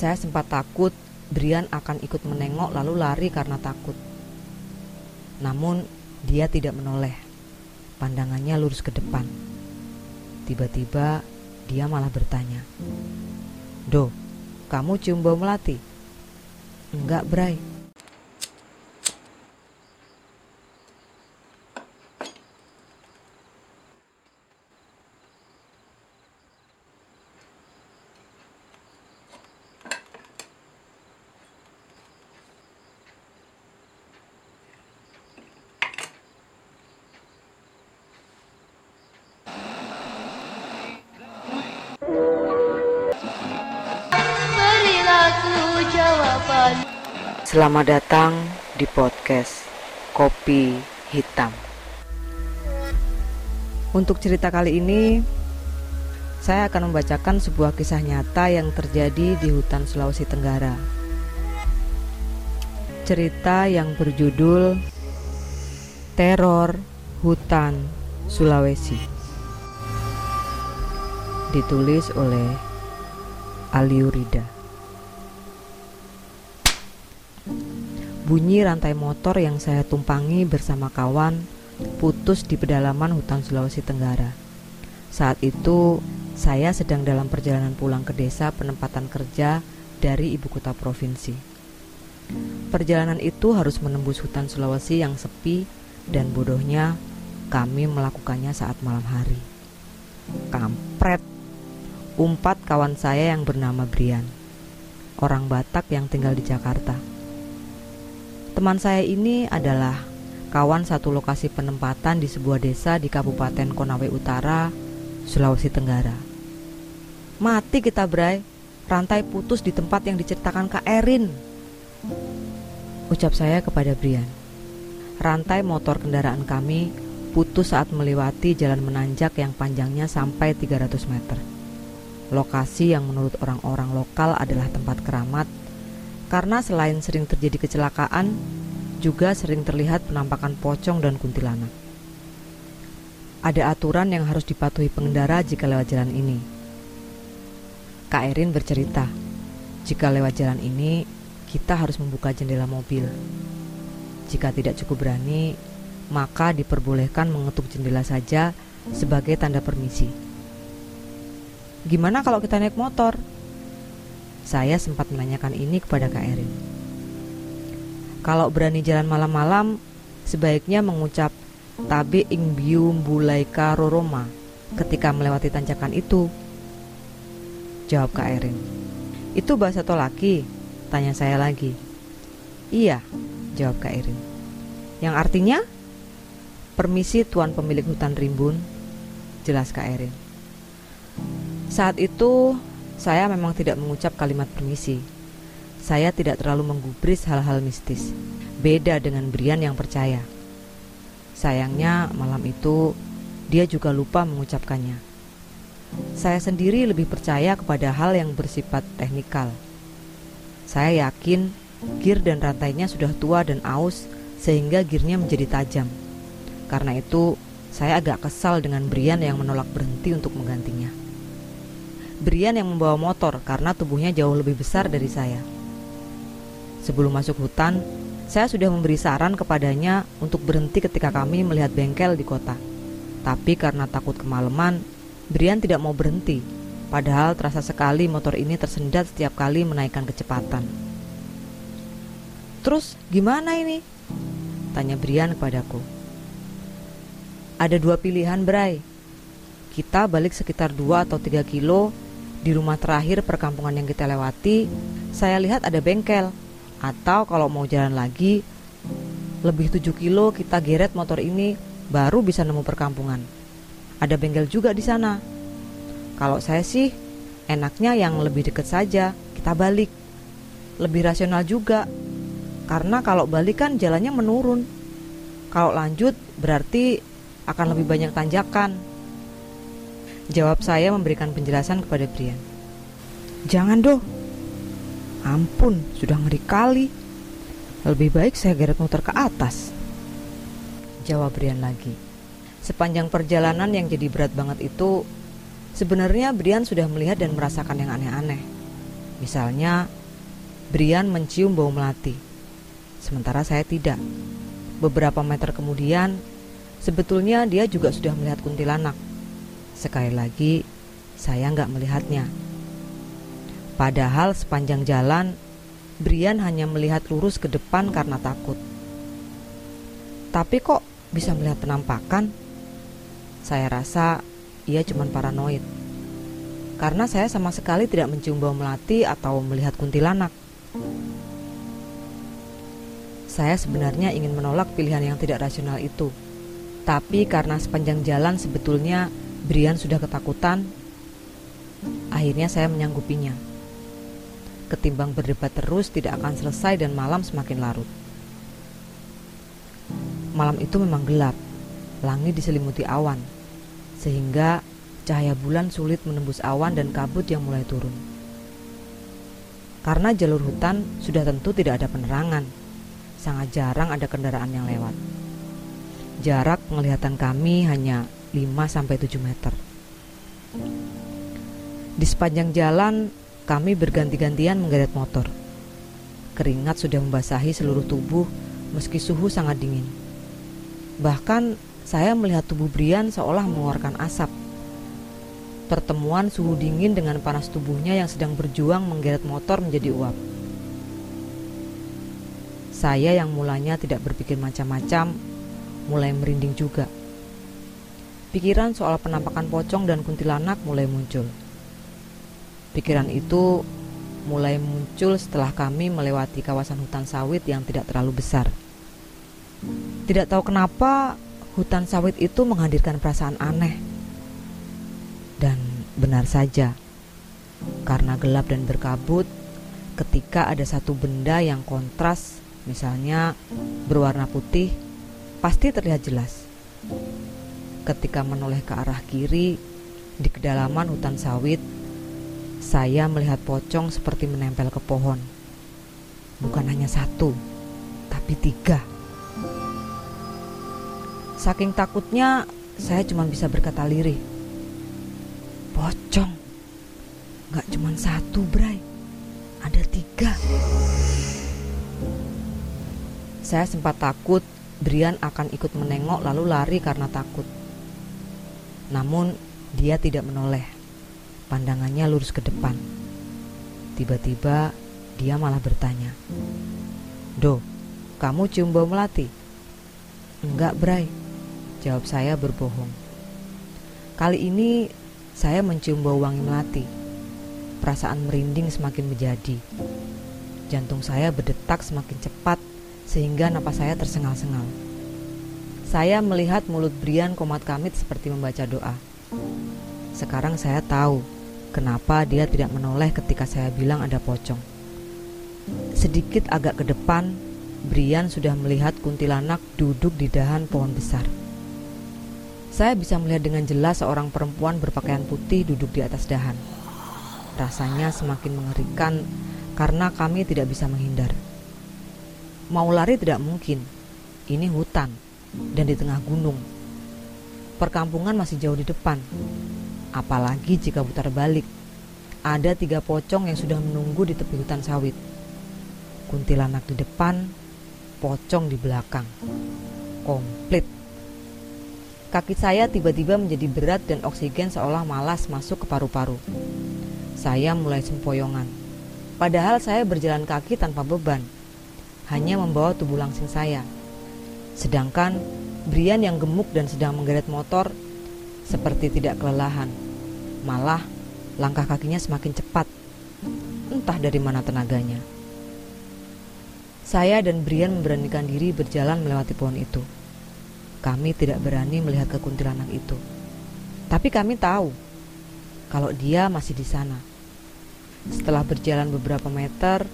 Saya sempat takut Brian akan ikut menengok lalu lari karena takut. Namun dia tidak menoleh. Pandangannya lurus ke depan. Tiba-tiba dia malah bertanya, "Do, kamu cium bau melati?" "Enggak, Bray." Jawaban. Selamat datang di podcast Kopi Hitam. Untuk cerita kali ini, saya akan membacakan sebuah kisah nyata yang terjadi di hutan Sulawesi Tenggara. Cerita yang berjudul Teror Hutan Sulawesi. Ditulis oleh Aliurida. Bunyi rantai motor yang saya tumpangi bersama kawan putus di pedalaman hutan Sulawesi Tenggara. Saat itu, saya sedang dalam perjalanan pulang ke desa penempatan kerja dari ibu kota provinsi. Perjalanan itu harus menembus hutan Sulawesi yang sepi dan bodohnya kami melakukannya saat malam hari. Kampret, umpat kawan saya yang bernama Brian, orang Batak yang tinggal di Jakarta. Teman saya ini adalah kawan satu lokasi penempatan di sebuah desa di Kabupaten Konawe Utara, Sulawesi Tenggara. Mati kita, Bray. Rantai putus di tempat yang diceritakan Kak Erin. Ucap saya kepada Brian. Rantai motor kendaraan kami putus saat melewati jalan menanjak yang panjangnya sampai 300 meter. Lokasi yang menurut orang-orang lokal adalah tempat keramat karena selain sering terjadi kecelakaan, juga sering terlihat penampakan pocong dan kuntilanak. Ada aturan yang harus dipatuhi pengendara jika lewat jalan ini. Kak Erin bercerita, jika lewat jalan ini, kita harus membuka jendela mobil. Jika tidak cukup berani, maka diperbolehkan mengetuk jendela saja sebagai tanda permisi. Gimana kalau kita naik motor? Saya sempat menanyakan ini kepada Kak Erin. Kalau berani jalan malam-malam, sebaiknya mengucap tabe ing bium bulaika roroma ketika melewati tanjakan itu. Jawab Kak Erin. Itu bahasa Tolaki? Tanya saya lagi. Iya, jawab Kak Erin. Yang artinya? Permisi tuan pemilik hutan rimbun, jelas Kak Erin. Saat itu saya memang tidak mengucap kalimat permisi. Saya tidak terlalu menggubris hal-hal mistis. Beda dengan Brian yang percaya. Sayangnya malam itu dia juga lupa mengucapkannya. Saya sendiri lebih percaya kepada hal yang bersifat teknikal. Saya yakin gear dan rantainya sudah tua dan aus sehingga gearnya menjadi tajam. Karena itu, saya agak kesal dengan Brian yang menolak berhenti untuk menggantinya. Brian yang membawa motor karena tubuhnya jauh lebih besar dari saya. Sebelum masuk hutan, saya sudah memberi saran kepadanya untuk berhenti ketika kami melihat bengkel di kota. Tapi karena takut kemalaman, Brian tidak mau berhenti. Padahal terasa sekali motor ini tersendat setiap kali menaikkan kecepatan. Terus gimana ini? Tanya Brian kepadaku. Ada dua pilihan, Bray. Kita balik sekitar 2 atau 3 kilo di rumah terakhir perkampungan yang kita lewati, saya lihat ada bengkel. Atau kalau mau jalan lagi, lebih 7 kilo kita geret motor ini baru bisa nemu perkampungan. Ada bengkel juga di sana. Kalau saya sih enaknya yang lebih dekat saja, kita balik. Lebih rasional juga. Karena kalau balik kan jalannya menurun. Kalau lanjut berarti akan lebih banyak tanjakan Jawab saya memberikan penjelasan kepada Brian. Jangan doh. Ampun, sudah ngeri kali. Lebih baik saya geret motor ke atas. Jawab Brian lagi. Sepanjang perjalanan yang jadi berat banget itu, sebenarnya Brian sudah melihat dan merasakan yang aneh-aneh. Misalnya, Brian mencium bau melati, sementara saya tidak. Beberapa meter kemudian, sebetulnya dia juga sudah melihat kuntilanak. Sekali lagi, saya nggak melihatnya. Padahal sepanjang jalan, Brian hanya melihat lurus ke depan karena takut. Tapi kok bisa melihat penampakan? Saya rasa ia cuma paranoid. Karena saya sama sekali tidak mencium bau melati atau melihat kuntilanak. Saya sebenarnya ingin menolak pilihan yang tidak rasional itu. Tapi karena sepanjang jalan sebetulnya Brian sudah ketakutan, akhirnya saya menyanggupinya ketimbang berdebat terus tidak akan selesai dan malam semakin larut. Malam itu memang gelap, langit diselimuti awan, sehingga cahaya bulan sulit menembus awan dan kabut yang mulai turun. Karena jalur hutan sudah tentu tidak ada penerangan, sangat jarang ada kendaraan yang lewat. Jarak penglihatan kami hanya 5-7 meter. Di sepanjang jalan kami berganti-gantian menggeret motor. Keringat sudah membasahi seluruh tubuh meski suhu sangat dingin. Bahkan saya melihat tubuh Brian seolah mengeluarkan asap. Pertemuan suhu dingin dengan panas tubuhnya yang sedang berjuang menggeret motor menjadi uap. Saya yang mulanya tidak berpikir macam-macam, mulai merinding juga. Pikiran soal penampakan pocong dan kuntilanak mulai muncul. Pikiran itu mulai muncul setelah kami melewati kawasan hutan sawit yang tidak terlalu besar. Tidak tahu kenapa hutan sawit itu menghadirkan perasaan aneh. Dan benar saja, karena gelap dan berkabut, ketika ada satu benda yang kontras, misalnya berwarna putih, pasti terlihat jelas. Ketika menoleh ke arah kiri, di kedalaman hutan sawit, saya melihat pocong seperti menempel ke pohon. Bukan hanya satu, tapi tiga. Saking takutnya, saya cuma bisa berkata lirih. Pocong, gak cuma satu, Bray. Ada tiga. Saya sempat takut Brian akan ikut menengok lalu lari karena takut. Namun, dia tidak menoleh. Pandangannya lurus ke depan. Tiba-tiba dia malah bertanya, "Do, kamu cium bau melati?" "Enggak, Bray." Jawab saya berbohong. Kali ini saya mencium bau wangi melati. Perasaan merinding semakin menjadi. Jantung saya berdetak semakin cepat sehingga napas saya tersengal-sengal. Saya melihat mulut Brian komat kamit seperti membaca doa. Sekarang saya tahu Kenapa dia tidak menoleh ketika saya bilang ada pocong? Sedikit agak ke depan, Brian sudah melihat kuntilanak duduk di dahan pohon besar. Saya bisa melihat dengan jelas seorang perempuan berpakaian putih duduk di atas dahan. Rasanya semakin mengerikan karena kami tidak bisa menghindar. Mau lari tidak mungkin. Ini hutan dan di tengah gunung. Perkampungan masih jauh di depan. Apalagi jika putar balik, ada tiga pocong yang sudah menunggu di tepi hutan sawit. Kuntilanak di depan, pocong di belakang. Komplit. Kaki saya tiba-tiba menjadi berat dan oksigen seolah malas masuk ke paru-paru. Saya mulai sempoyongan. Padahal saya berjalan kaki tanpa beban, hanya membawa tubuh langsing saya. Sedangkan Brian yang gemuk dan sedang menggeret motor seperti tidak kelelahan. Malah langkah kakinya semakin cepat. Entah dari mana tenaganya. Saya dan Brian memberanikan diri berjalan melewati pohon itu. Kami tidak berani melihat ke kuntilanak itu. Tapi kami tahu kalau dia masih di sana. Setelah berjalan beberapa meter,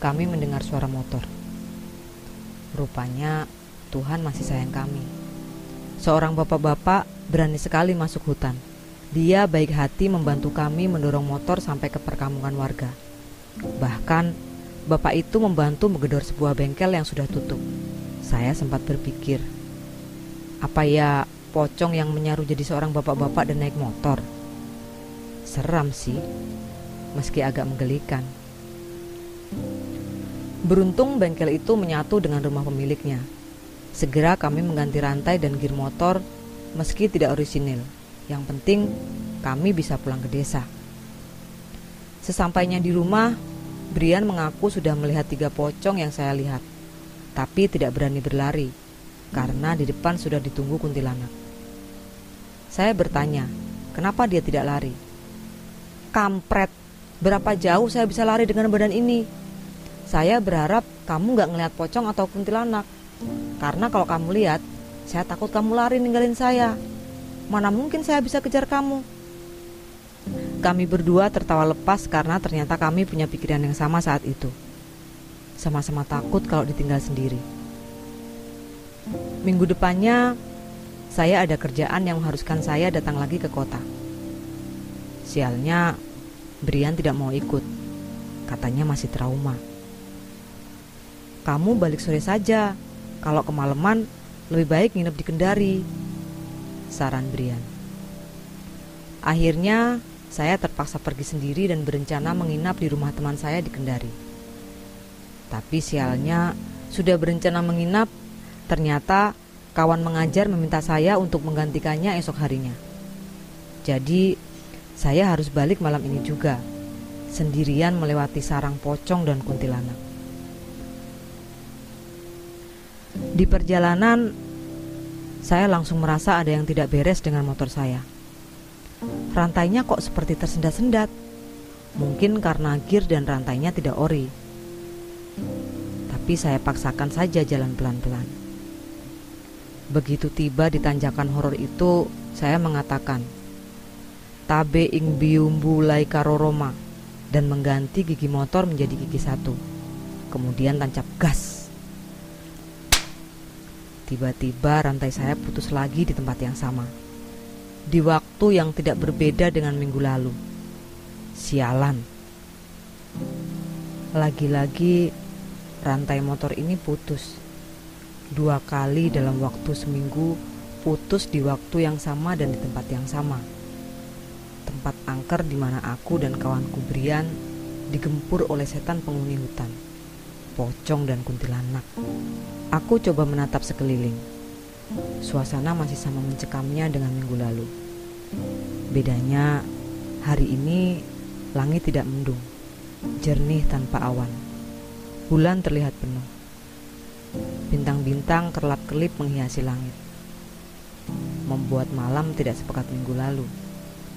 kami mendengar suara motor. Rupanya Tuhan masih sayang kami. Seorang bapak-bapak berani sekali masuk hutan. Dia baik hati membantu kami mendorong motor sampai ke perkampungan warga. Bahkan, bapak itu membantu menggedor sebuah bengkel yang sudah tutup. Saya sempat berpikir, apa ya pocong yang menyaruh jadi seorang bapak-bapak dan naik motor? Seram sih. meski agak menggelikan. Beruntung bengkel itu menyatu dengan rumah pemiliknya. Segera kami mengganti rantai dan gear motor meski tidak orisinil. Yang penting kami bisa pulang ke desa. Sesampainya di rumah, Brian mengaku sudah melihat tiga pocong yang saya lihat, tapi tidak berani berlari karena di depan sudah ditunggu kuntilanak. Saya bertanya, kenapa dia tidak lari? Kampret, berapa jauh saya bisa lari dengan badan ini? Saya berharap kamu gak ngeliat pocong atau kuntilanak. Karena kalau kamu lihat, saya takut kamu lari ninggalin saya. Mana mungkin saya bisa kejar kamu? Kami berdua tertawa lepas karena ternyata kami punya pikiran yang sama saat itu. Sama-sama takut kalau ditinggal sendiri. Minggu depannya, saya ada kerjaan yang mengharuskan saya datang lagi ke kota. Sialnya, Brian tidak mau ikut. Katanya masih trauma. Kamu balik sore saja. Kalau kemalaman, lebih baik nginep di Kendari. Saran Brian. Akhirnya, saya terpaksa pergi sendiri dan berencana menginap di rumah teman saya di Kendari. Tapi sialnya, sudah berencana menginap, ternyata kawan mengajar meminta saya untuk menggantikannya esok harinya. Jadi, saya harus balik malam ini juga, sendirian melewati sarang pocong dan kuntilanak. Di perjalanan, saya langsung merasa ada yang tidak beres dengan motor saya. Rantainya kok seperti tersendat-sendat. Mungkin karena gear dan rantainya tidak ori. Tapi saya paksakan saja jalan pelan-pelan. Begitu tiba di tanjakan horor itu, saya mengatakan, Tabe ing biumbu lai karoroma dan mengganti gigi motor menjadi gigi satu. Kemudian tancap gas. Tiba-tiba rantai saya putus lagi di tempat yang sama di waktu yang tidak berbeda dengan minggu lalu. Sialan. Lagi-lagi rantai motor ini putus. Dua kali dalam waktu seminggu putus di waktu yang sama dan di tempat yang sama. Tempat angker di mana aku dan kawanku Brian digempur oleh setan penghuni hutan, pocong dan kuntilanak. Aku coba menatap sekeliling Suasana masih sama mencekamnya dengan minggu lalu. Bedanya, hari ini langit tidak mendung, jernih tanpa awan. Bulan terlihat penuh. Bintang-bintang kerlap-kelip menghiasi langit. Membuat malam tidak sepekat minggu lalu.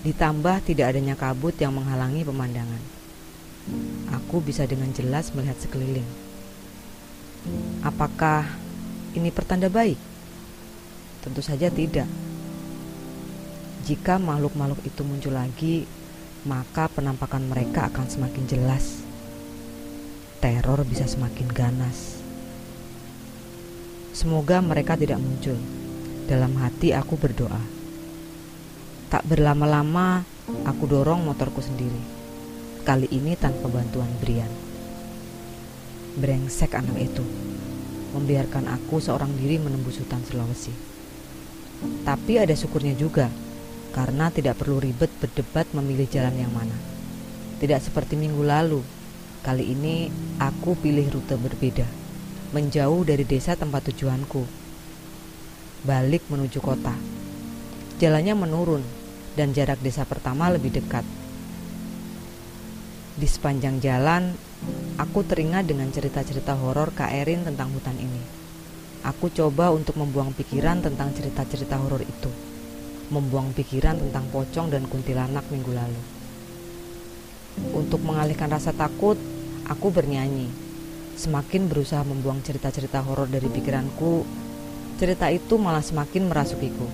Ditambah tidak adanya kabut yang menghalangi pemandangan. Aku bisa dengan jelas melihat sekeliling. Apakah ini pertanda baik? Tentu saja tidak. Jika makhluk-makhluk itu muncul lagi, maka penampakan mereka akan semakin jelas. Teror bisa semakin ganas. Semoga mereka tidak muncul. Dalam hati aku berdoa. Tak berlama-lama, aku dorong motorku sendiri. Kali ini tanpa bantuan Brian. Brengsek anak itu membiarkan aku seorang diri menembus hutan Sulawesi. Tapi ada syukurnya juga, karena tidak perlu ribet berdebat memilih jalan yang mana. Tidak seperti minggu lalu, kali ini aku pilih rute berbeda, menjauh dari desa tempat tujuanku. Balik menuju kota. Jalannya menurun dan jarak desa pertama lebih dekat. Di sepanjang jalan, aku teringat dengan cerita-cerita horor Kak Erin tentang hutan ini. Aku coba untuk membuang pikiran tentang cerita-cerita horor itu. Membuang pikiran tentang pocong dan kuntilanak minggu lalu. Untuk mengalihkan rasa takut, aku bernyanyi. Semakin berusaha membuang cerita-cerita horor dari pikiranku, cerita itu malah semakin merasukiku.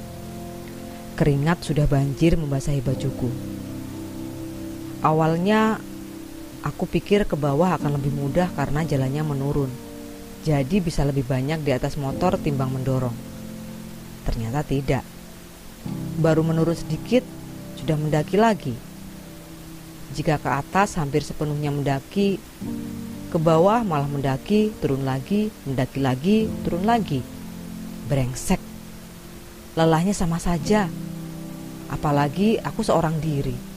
Keringat sudah banjir membasahi bajuku. Awalnya, aku pikir ke bawah akan lebih mudah karena jalannya menurun jadi bisa lebih banyak di atas motor timbang mendorong. Ternyata tidak. Baru menurun sedikit, sudah mendaki lagi. Jika ke atas hampir sepenuhnya mendaki, ke bawah malah mendaki, turun lagi, mendaki lagi, turun lagi. Brengsek. Lelahnya sama saja. Apalagi aku seorang diri.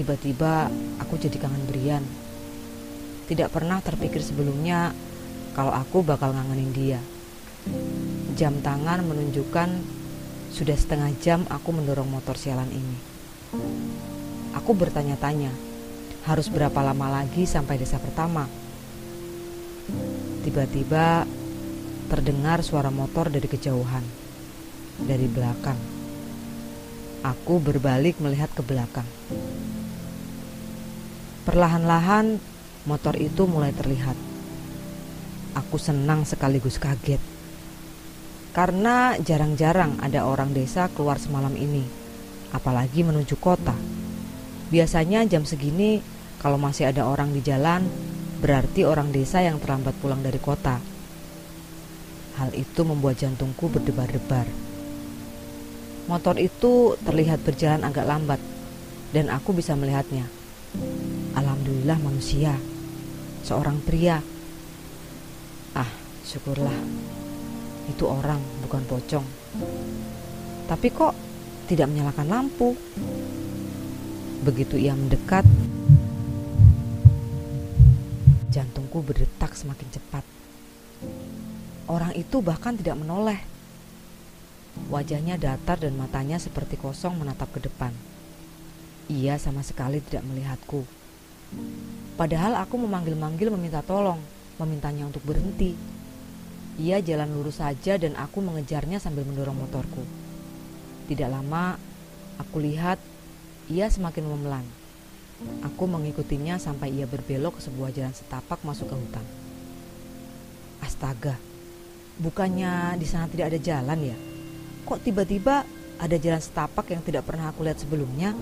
Tiba-tiba aku jadi kangen Brian. Tidak pernah terpikir sebelumnya kalau aku bakal ngangenin dia. Jam tangan menunjukkan sudah setengah jam aku mendorong motor sialan ini. Aku bertanya-tanya, harus berapa lama lagi sampai desa pertama? Tiba-tiba terdengar suara motor dari kejauhan, dari belakang. Aku berbalik melihat ke belakang. Perlahan-lahan motor itu mulai terlihat. Aku senang sekaligus kaget. Karena jarang-jarang ada orang desa keluar semalam ini, apalagi menuju kota. Biasanya jam segini kalau masih ada orang di jalan, berarti orang desa yang terlambat pulang dari kota. Hal itu membuat jantungku berdebar-debar. Motor itu terlihat berjalan agak lambat dan aku bisa melihatnya. Alhamdulillah manusia, seorang pria. Ah, syukurlah. Itu orang, bukan pocong. Tapi kok tidak menyalakan lampu? Begitu ia mendekat, jantungku berdetak semakin cepat. Orang itu bahkan tidak menoleh. Wajahnya datar dan matanya seperti kosong menatap ke depan. Ia sama sekali tidak melihatku. Padahal aku memanggil-manggil meminta tolong, memintanya untuk berhenti. Ia jalan lurus saja dan aku mengejarnya sambil mendorong motorku. Tidak lama, aku lihat ia semakin memelan. Aku mengikutinya sampai ia berbelok ke sebuah jalan setapak masuk ke hutan. Astaga, Bukannya di sana tidak ada jalan ya? Kok tiba-tiba ada jalan setapak yang tidak pernah aku lihat sebelumnya?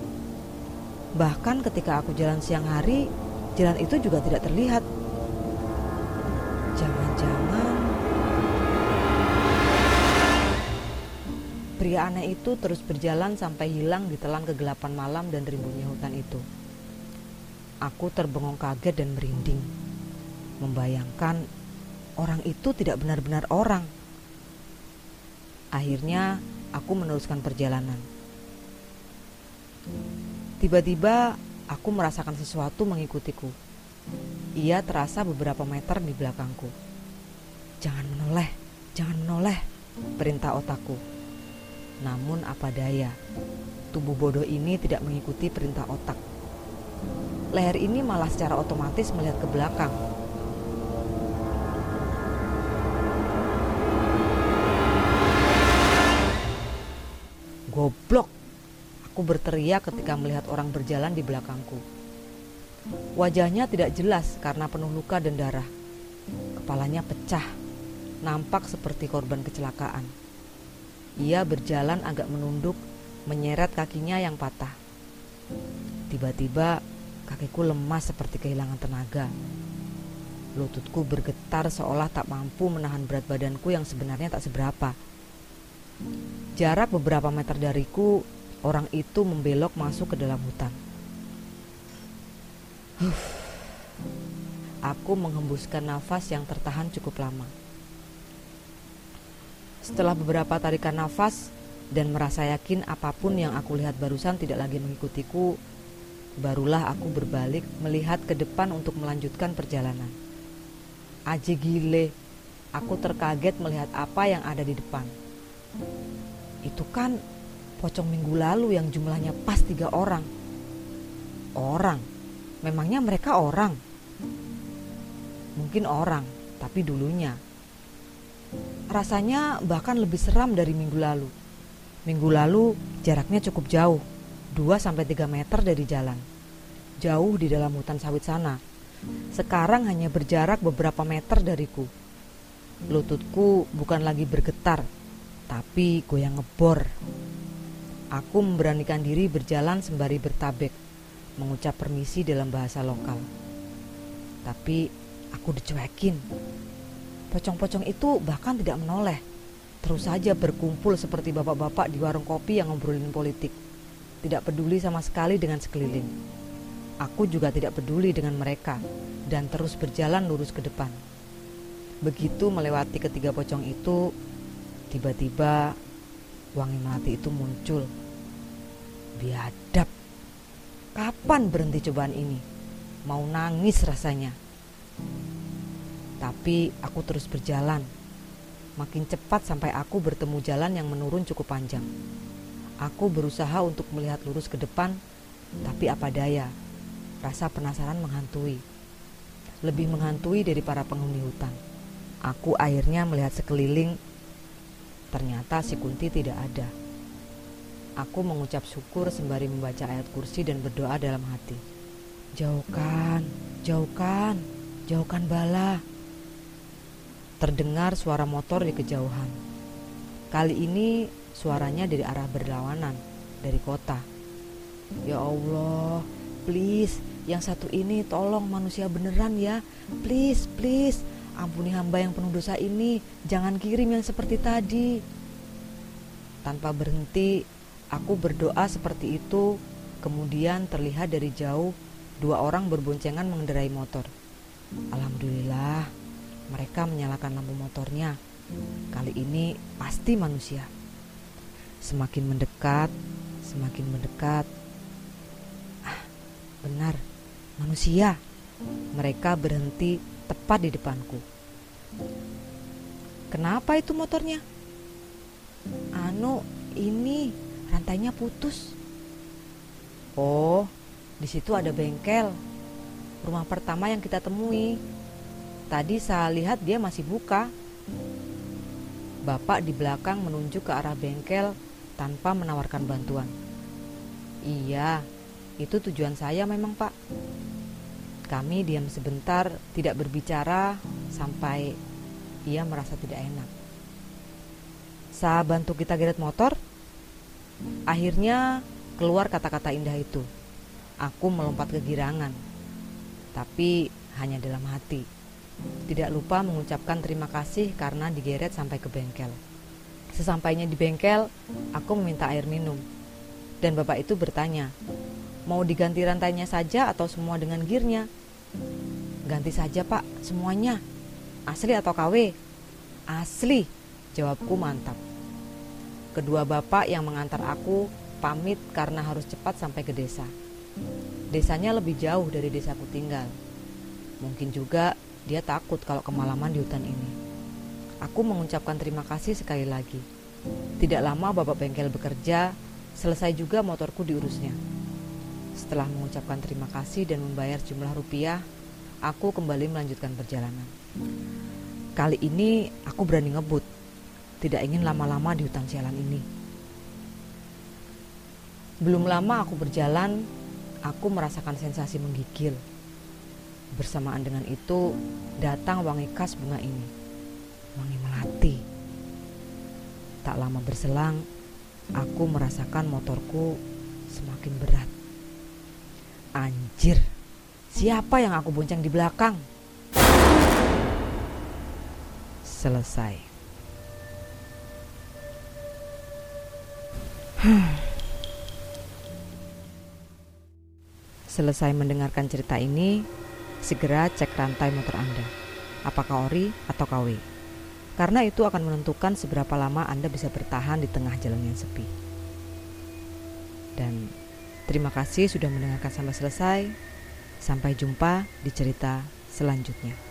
Bahkan ketika aku jalan siang hari, jalan itu juga tidak terlihat. Jangan-jangan pria aneh itu terus berjalan sampai hilang di telan kegelapan malam dan rimbunnya hutan itu. Aku terbengong kaget dan merinding, membayangkan orang itu tidak benar-benar orang. Akhirnya, aku meneruskan perjalanan. Tiba-tiba, aku merasakan sesuatu mengikutiku. Ia terasa beberapa meter di belakangku. Jangan menoleh, jangan menoleh, perintah otakku. Namun apa daya, tubuh bodoh ini tidak mengikuti perintah otak. Leher ini malah secara otomatis melihat ke belakang Goblok! Aku berteriak ketika melihat orang berjalan di belakangku. Wajahnya tidak jelas karena penuh luka dan darah. Kepalanya pecah, nampak seperti korban kecelakaan. Ia berjalan agak menunduk, menyeret kakinya yang patah. Tiba-tiba kakiku lemas seperti kehilangan tenaga. Lututku bergetar seolah tak mampu menahan berat badanku yang sebenarnya tak seberapa. Jarak beberapa meter dariku, orang itu membelok masuk ke dalam hutan. Huff. Aku menghembuskan nafas yang tertahan cukup lama. Setelah beberapa tarikan nafas dan merasa yakin apa pun yang aku lihat barusan tidak lagi mengikutiku, barulah aku berbalik melihat ke depan untuk melanjutkan perjalanan. Aji gile, aku terkaget melihat apa yang ada di depan. Itu kan pocong minggu lalu yang jumlahnya pas tiga orang. Orang, memangnya mereka orang? Mungkin orang, tapi dulunya. Rasanya bahkan lebih seram dari minggu lalu. Minggu lalu jaraknya cukup jauh, 2-3 meter dari jalan. Jauh di dalam hutan sawit sana. Sekarang hanya berjarak beberapa meter dariku. Lututku bukan lagi bergetar, tapi goyang ngebor. Aku memberanikan diri berjalan sembari bertabek, mengucap permisi dalam bahasa lokal. Tapi aku dicuekin. Pocong-pocong itu bahkan tidak menoleh. Terus saja berkumpul seperti bapak-bapak di warung kopi yang ngobrolin politik. Tidak peduli sama sekali dengan sekeliling. Aku juga tidak peduli dengan mereka dan terus berjalan lurus ke depan. Begitu melewati ketiga pocong itu, Tiba-tiba wangi melati itu muncul. Biadab. Kapan berhenti cobaan ini? Mau nangis rasanya. Tapi aku terus berjalan. Makin cepat sampai aku bertemu jalan yang menurun cukup panjang. Aku berusaha untuk melihat lurus ke depan, tapi apa daya, rasa penasaran menghantui. Lebih menghantui dari para penghuni hutan. Aku akhirnya melihat sekeliling, ternyata si Kunti tidak ada. Aku mengucap syukur sembari membaca ayat kursi dan berdoa dalam hati. Jauhkan, jauhkan, jauhkan bala. Terdengar suara motor di kejauhan. Kali ini suaranya dari arah berlawanan, dari kota. Ya Allah, please, yang satu ini tolong manusia beneran ya. Please, please, ampuni hamba yang penuh dosa ini. Jangan kirim yang seperti tadi. Tanpa berhenti, Aku berdoa seperti itu, kemudian terlihat dari jauh dua orang berboncengan mengendarai motor. Alhamdulillah, mereka menyalakan lampu motornya. Kali ini pasti manusia. Semakin mendekat, semakin mendekat. Ah, benar, manusia. Mereka berhenti tepat di depanku. Kenapa itu motornya? Anu, ini rantainya putus. Oh, di situ ada bengkel. Rumah pertama yang kita temui. Tadi saya lihat dia masih buka. Bapak di belakang menunjuk ke arah bengkel tanpa menawarkan bantuan. Iya, itu tujuan saya memang, Pak. Kami diam sebentar, tidak berbicara sampai ia merasa tidak enak. Saya bantu kita geret motor, Akhirnya keluar kata-kata indah itu. Aku melompat kegirangan, tapi hanya dalam hati. Tidak lupa mengucapkan terima kasih karena digeret sampai ke bengkel. Sesampainya di bengkel, aku meminta air minum. Dan bapak itu bertanya, mau diganti rantainya saja atau semua dengan gearnya? Ganti saja pak, semuanya. Asli atau KW? Asli, jawabku mantap. Kedua bapak yang mengantar aku pamit karena harus cepat sampai ke desa. Desanya lebih jauh dari desaku tinggal. Mungkin juga dia takut kalau kemalaman di hutan ini. Aku mengucapkan terima kasih sekali lagi. Tidak lama bapak bengkel bekerja, selesai juga motorku diurusnya. Setelah mengucapkan terima kasih dan membayar jumlah rupiah, aku kembali melanjutkan perjalanan. Kali ini aku berani ngebut tidak ingin lama-lama di hutan sialan ini. Belum lama aku berjalan, aku merasakan sensasi menggigil. Bersamaan dengan itu, datang wangi khas bunga ini. Wangi melati. Tak lama berselang, aku merasakan motorku semakin berat. Anjir, siapa yang aku bonceng di belakang? Selesai. Selesai mendengarkan cerita ini, segera cek rantai motor Anda. Apakah ori atau KW? Karena itu akan menentukan seberapa lama Anda bisa bertahan di tengah jalan yang sepi. Dan terima kasih sudah mendengarkan sampai selesai. Sampai jumpa di cerita selanjutnya.